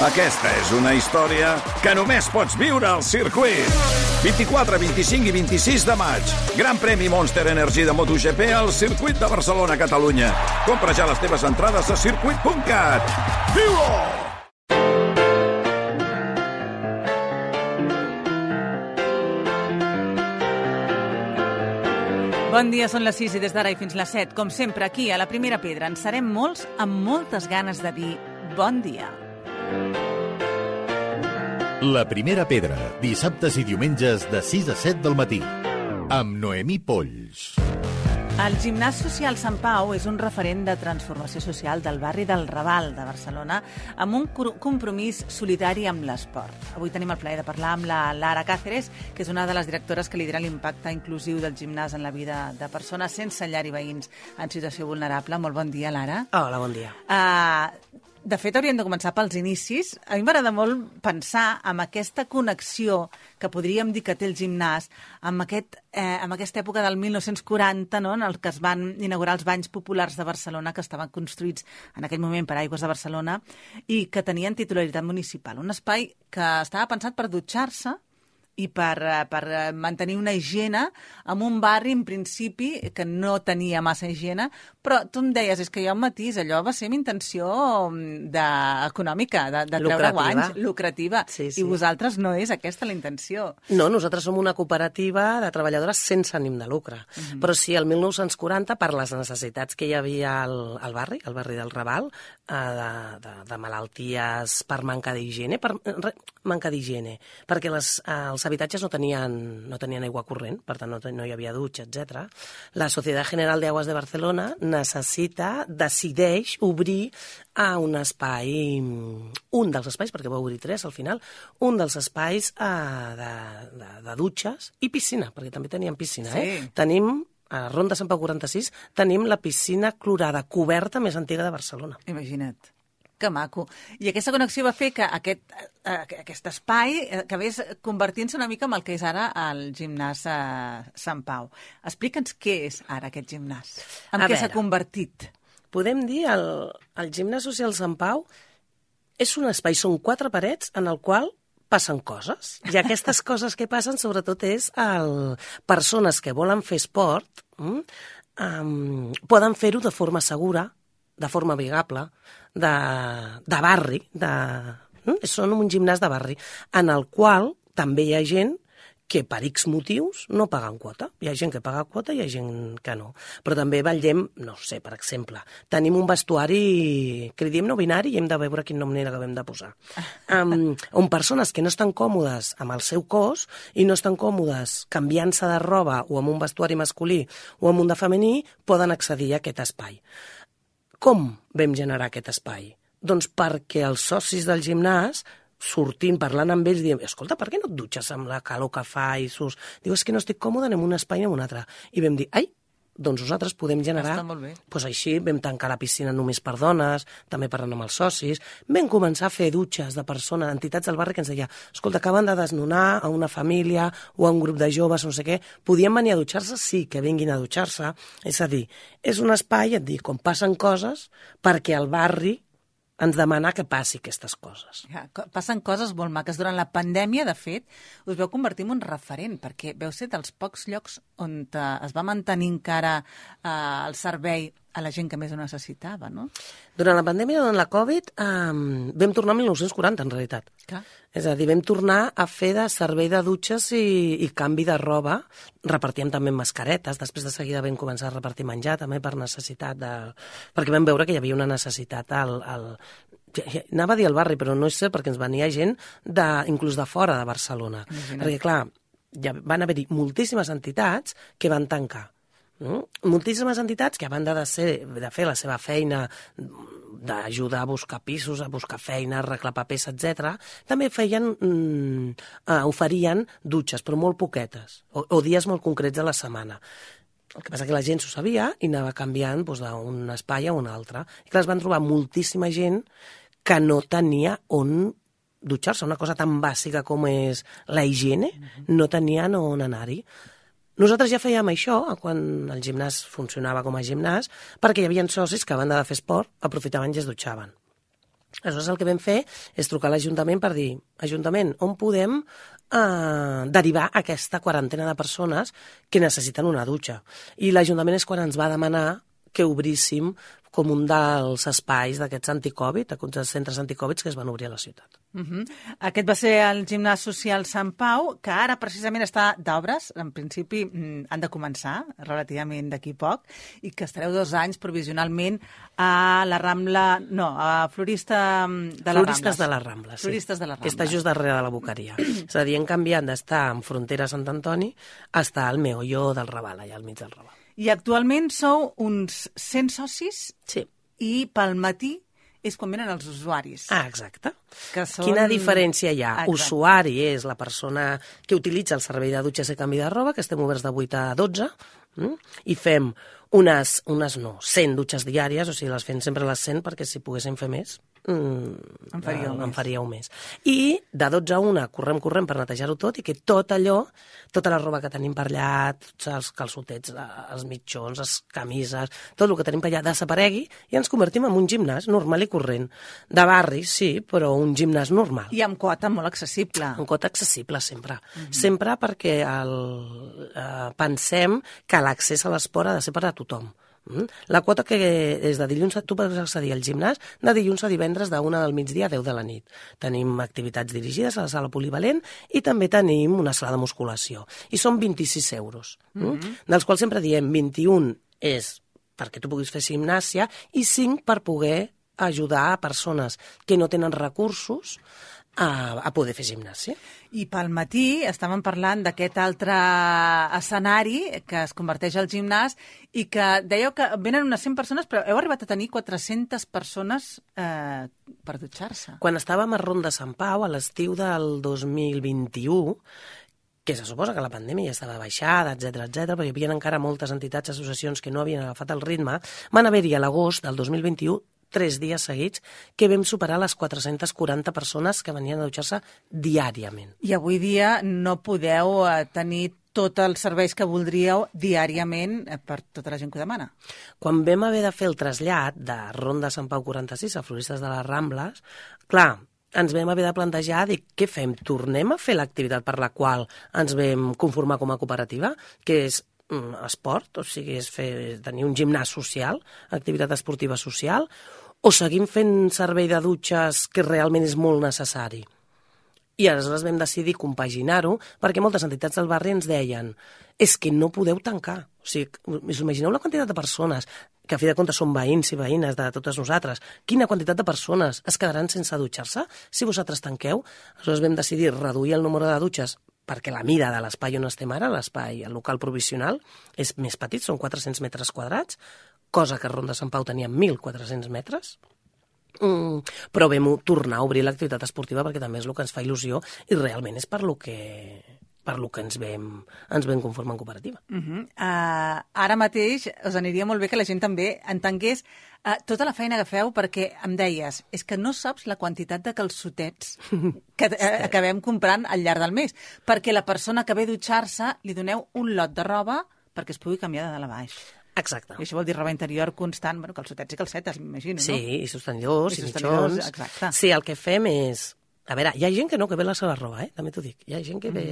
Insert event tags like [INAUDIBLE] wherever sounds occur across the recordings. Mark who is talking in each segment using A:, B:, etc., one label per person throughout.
A: Aquesta és una història que només pots viure al circuit. 24, 25 i 26 de maig. Gran premi Monster Energy de MotoGP al circuit de Barcelona, Catalunya. Compra ja les teves entrades a circuit.cat. Viu-ho!
B: Bon dia, són les 6 i des d'ara i fins les 7. Com sempre, aquí, a la Primera Pedra, en serem molts amb moltes ganes de dir bon dia.
C: La Primera Pedra, dissabtes i diumenges de 6 a 7 del matí. Amb Noemí Polls.
B: El Gimnàs Social Sant Pau és un referent de transformació social del barri del Raval de Barcelona amb un compromís solidari amb l'esport. Avui tenim el plaer de parlar amb la Lara Cáceres, que és una de les directores que lidera l'impacte inclusiu del gimnàs en la vida de persones sense llar i veïns en situació vulnerable. Molt bon dia, Lara.
D: Hola, bon dia.
B: Uh, de fet, hauríem de començar pels inicis. A mi m'agrada molt pensar amb aquesta connexió que podríem dir que té el gimnàs amb, aquest, eh, amb aquesta època del 1940, no?, en el que es van inaugurar els banys populars de Barcelona, que estaven construïts en aquell moment per Aigües de Barcelona i que tenien titularitat municipal. Un espai que estava pensat per dutxar-se, i per, eh, per eh, mantenir una higiene en un barri, en principi, que no tenia massa higiene, però tu em deies, és que hi ha un matís, allò va ser amb intenció mm, de, econòmica, de, de treure guanys, lucrativa, sí, sí. i vosaltres no és aquesta la intenció.
D: No, nosaltres som una cooperativa de treballadores sense ànim de lucre, uh -huh. però sí, el 1940, per les necessitats que hi havia al, al barri, al barri del Raval, eh, de, de, de malalties per manca d'higiene, per manca d'higiene, perquè les, eh, els habitatges no tenien, no tenien aigua corrent, per tant no, no hi havia dutxa, etc. La Societat General d'Aguas de Barcelona necessita, decideix obrir a un espai, un dels espais, perquè va obrir tres al final, un dels espais eh, de, de, de dutxes i piscina, perquè també teníem piscina. Eh? Sí. Eh? Tenim a Ronda Sant Pau 46 tenim la piscina clorada coberta més antiga de Barcelona.
B: Imagina't. Que maco. I aquesta connexió va fer que aquest, eh, aquest espai eh, acabés convertint-se una mica en el que és ara el gimnàs a eh, Sant Pau. Explica'ns què és ara aquest gimnàs. En què s'ha convertit?
D: Podem dir el, el gimnàs social Sant Pau és un espai, són quatre parets en el qual passen coses. I aquestes [LAUGHS] coses que passen sobretot és el, persones que volen fer esport um, poden fer-ho de forma segura, de forma amigable, de, de barri, de, mm? són un gimnàs de barri, en el qual també hi ha gent que per X motius no paguen quota. Hi ha gent que paga quota i hi ha gent que no. Però també vetllem, no sé, per exemple, tenim un vestuari que li diem no binari i hem de veure quin nom n'hi acabem de posar. [LAUGHS] Um, on persones que no estan còmodes amb el seu cos i no estan còmodes canviant-se de roba o amb un vestuari masculí o amb un de femení poden accedir a aquest espai. Com vam generar aquest espai? Doncs perquè els socis del gimnàs sortint, parlant amb ells, diem, escolta, per què no et dutxes amb la calor que fa i sus... Diu, és que no estic còmode, anem un espai i un altre. I vam dir, ai, doncs nosaltres podem generar...
B: Està molt bé.
D: Doncs així vam tancar la piscina només per dones, també parlant amb els socis, vam començar a fer dutxes de persones, entitats del barri que ens deia escolta, acaben de desnonar a una família o a un grup de joves, no sé què, podien venir a dutxar-se? Sí, que vinguin a dutxar-se. És a dir, és un espai, et dic, on passen coses perquè el barri ens demana que passi aquestes coses.
B: Ja, passen coses molt maques. Durant la pandèmia, de fet, us veu convertir en un referent, perquè veu ser dels pocs llocs on eh, es va mantenir encara eh, el servei a la gent que més ho necessitava, no?
D: Durant la pandèmia, durant la Covid, eh, vam tornar a 1940, en realitat.
B: Clar.
D: És a dir, vam tornar a fer de servei de dutxes i, i canvi de roba. Repartíem també mascaretes. Després de seguida vam començar a repartir menjar, també per necessitat de... Perquè vam veure que hi havia una necessitat al, al, anava a dir al barri, però no és cert perquè ens venia gent de, inclús de fora de Barcelona. Imagina't. Perquè, clar, ja van haver-hi moltíssimes entitats que van tancar. No? Moltíssimes entitats que, a banda de, ser, de fer la seva feina d'ajudar a buscar pisos, a buscar feina, a arreglar papers, etc. també feien, mm, uh, oferien dutxes, però molt poquetes, o, o dies molt concrets de la setmana. El que passa que la gent s'ho sabia i anava canviant doncs, d'un espai a un altre. I clar, es van trobar moltíssima gent que no tenia on dutxar-se, una cosa tan bàsica com és la higiene, no tenien on anar-hi. Nosaltres ja fèiem això quan el gimnàs funcionava com a gimnàs, perquè hi havia socis que, a banda de fer esport, aprofitaven i es dutxaven. Aleshores, el que vam fer és trucar a l'Ajuntament per dir, Ajuntament, on podem eh, derivar aquesta quarantena de persones que necessiten una dutxa? I l'Ajuntament és quan ens va demanar que obríssim com un dels espais d'aquests anticovid, d'aquests centres anticovid que es van obrir a la ciutat.
B: Uh -huh. Aquest va ser el gimnàs social Sant Pau, que ara precisament està d'obres. En principi mm, han de començar relativament d'aquí poc i que estareu dos anys provisionalment a la Rambla... No, a Florista mm, de la
D: Floristes
B: Rambles.
D: de la Rambla, sí.
B: Floristes de la
D: Que està
B: Rambla.
D: just darrere de la Boqueria. [CLEARS THROAT] és a dir, hem canviat d'estar en frontera Sant Antoni a estar al meolló del Raval, allà al mig del Raval.
B: I actualment sou uns 100 socis
D: Sí.
B: i pel matí és quan venen els usuaris.
D: Ah, exacte.
B: Que són-
D: Quina diferència hi ha?
B: Exacte.
D: Usuari és la persona que utilitza el servei de dutxes i canvi de roba, que estem oberts de 8 a 12, mm? i fem unes, unes no, 100 dutxes diàries, o sigui, les fem sempre les 100 perquè si poguéssim fer més, mm,
B: En faríeu
D: eh,
B: més.
D: en faríeu més. I de 12 a 1 correm, correm per netejar-ho tot i que tot allò, tota la roba que tenim per allà, tots els calçotets, eh, els mitjons, les camises, tot el que tenim per allà desaparegui i ens convertim en un gimnàs normal i corrent. De barri, sí, però un gimnàs normal.
B: I amb quota molt accessible.
D: Un cot accessible sempre. Mm -hmm. Sempre perquè el, eh, pensem que l'accés a l'esport ha de ser per a tothom. Mm? La quota que és de dilluns tu pots accedir al gimnàs de dilluns a divendres de 1 del migdia a 10 de la nit. Tenim activitats dirigides a la sala polivalent i també tenim una sala de musculació. I són 26 euros, mm? dels quals sempre diem 21 és perquè tu puguis fer gimnàsia i 5 per poder ajudar a persones que no tenen recursos a, a poder fer gimnàsia.
B: I pel matí estàvem parlant d'aquest altre escenari que es converteix al gimnàs i que dèieu que venen unes 100 persones, però heu arribat a tenir 400 persones eh, per dutxar-se.
D: Quan estàvem a Ronda Sant Pau, a l'estiu del 2021, que se suposa que la pandèmia ja estava baixada, etc etc, perquè hi havia encara moltes entitats, associacions que no havien agafat el ritme, van haver-hi a l'agost del 2021 tres dies seguits que vam superar les 440 persones que venien a dutxar-se diàriament.
B: I avui dia no podeu eh, tenir tots els serveis que voldríeu diàriament eh, per tota la gent que ho demana.
D: Quan vam haver de fer el trasllat de Ronda Sant Pau 46 a Floristes de les Rambles, clar, ens vam haver de plantejar dir què fem? Tornem a fer l'activitat per la qual ens vam conformar com a cooperativa, que és mm, esport, o sigui, és fer, tenir un gimnàs social, activitat esportiva social, o seguim fent servei de dutxes que realment és molt necessari? I aleshores vam decidir compaginar-ho perquè moltes entitats del barri ens deien és que no podeu tancar. O sigui, imagineu la quantitat de persones que a fi de comptes són veïns i veïnes de totes nosaltres, quina quantitat de persones es quedaran sense dutxar-se si vosaltres tanqueu? Aleshores vam decidir reduir el número de dutxes perquè la mida de l'espai on estem ara, l'espai, el local provisional, és més petit, són 400 metres quadrats, cosa que Ronda Sant Pau tenia 1.400 metres, Mm, però vam tornar a obrir l'activitat esportiva perquè també és el que ens fa il·lusió i realment és per lo que per lo que ens vam, ens vam conformar en cooperativa.
B: Uh -huh. uh, ara mateix us aniria molt bé que la gent també entengués uh, tota la feina que feu perquè em deies, és que no saps la quantitat de calçotets que [LAUGHS] uh, acabem comprant al llarg del mes, perquè la persona que ve a dutxar-se li doneu un lot de roba perquè es pugui canviar de dalt a baix.
D: Exacte.
B: I això vol dir roba interior constant, bueno, calçotets i calcetes, m'imagino,
D: Sí,
B: no?
D: i sostenidors,
B: I
D: i,
B: sostenidors,
D: mitjons.
B: exacte.
D: Sí, el que fem és... A veure, hi ha gent que no, que ve la seva roba, eh? també t'ho dic. Hi ha gent que ve...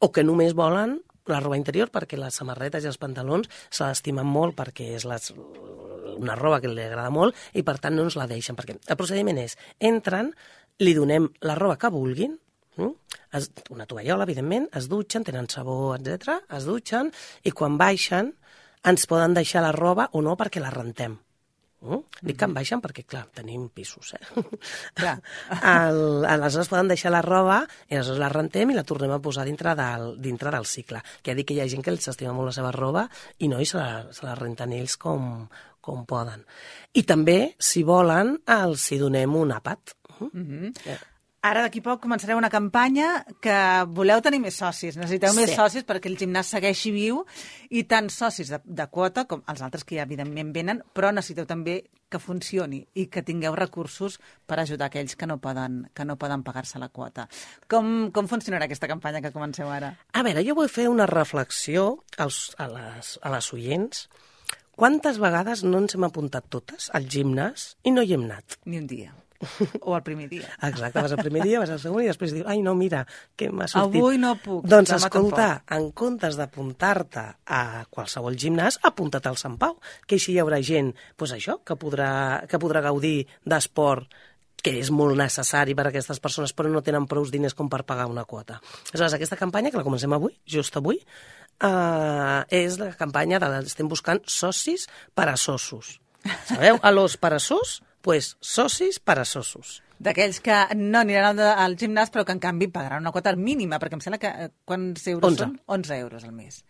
D: O que només volen la roba interior perquè les samarretes i els pantalons se l'estimen molt perquè és les, una roba que li agrada molt i per tant no ens la deixen. Perquè el procediment és, entren, li donem la roba que vulguin, mm? es, una tovallola, evidentment, es dutxen, tenen sabó, etc, es dutxen i quan baixen ens poden deixar la roba o no perquè la rentem. Mm? Dic que en baixen perquè, clar, tenim pisos, eh?
B: Clar. [LAUGHS]
D: El, aleshores poden deixar la roba i aleshores la rentem i la tornem a posar dintre del, dintre del cicle. Que ja dic que hi ha gent que els estima molt la seva roba i no, i se la, se la renten ells com, com poden. I també, si volen, els hi donem un àpat. Mm?
B: Ara d'aquí poc començareu una campanya que voleu tenir més socis, necessiteu més
D: Sí.
B: socis perquè el gimnàs segueixi viu i tant socis de, de quota com els altres que ja evidentment venen, però necessiteu també que funcioni i que tingueu recursos per ajudar aquells que no poden, que no poden pagar-se la quota. Com, com funcionarà aquesta campanya que comenceu ara?
D: A veure, jo vull fer una reflexió als, a, les, a les oients. Quantes vegades no ens hem apuntat totes al gimnàs i no hi hem anat?
B: Ni un dia. [LAUGHS] O el primer dia.
D: Exacte, vas el primer dia, vas al segon i després dius, ai, no, mira, que m'ha sortit.
B: Avui no puc,
D: Doncs escolta, en comptes d'apuntar-te a qualsevol gimnàs, apunta't al Sant Pau, que així hi haurà gent, doncs això, que podrà, que podrà gaudir d'esport que és molt necessari per a aquestes persones, però no tenen prou diners com per pagar una quota. Aleshores, aquesta campanya, que la comencem avui, just avui, eh, és la campanya de estem buscant socis peresosos. [LAUGHS] Sabeu? A los peresos, pues socis peresosos.
B: D'aquells que no aniran al, al gimnàs, però que en canvi pagaran una quota mínima, perquè em sembla que eh, quants euros
D: 11.
B: són? 11 euros al mes.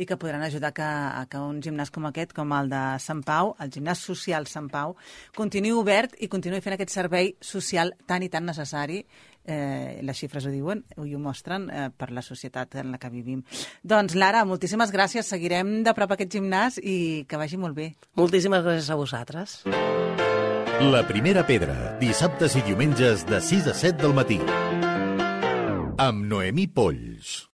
B: I que podran ajudar que, a que un gimnàs com aquest, com el de Sant Pau, el gimnàs social Sant Pau, continuï obert i continuï fent aquest servei social tan i tan necessari eh, les xifres ho diuen i ho mostren eh, per la societat en la que vivim. Doncs, Lara, moltíssimes gràcies. Seguirem de prop aquest gimnàs i que vagi molt bé.
D: Moltíssimes gràcies a vosaltres.
C: La primera pedra, dissabtes i diumenges de 6 a 7 del matí. Amb Noemí Polls.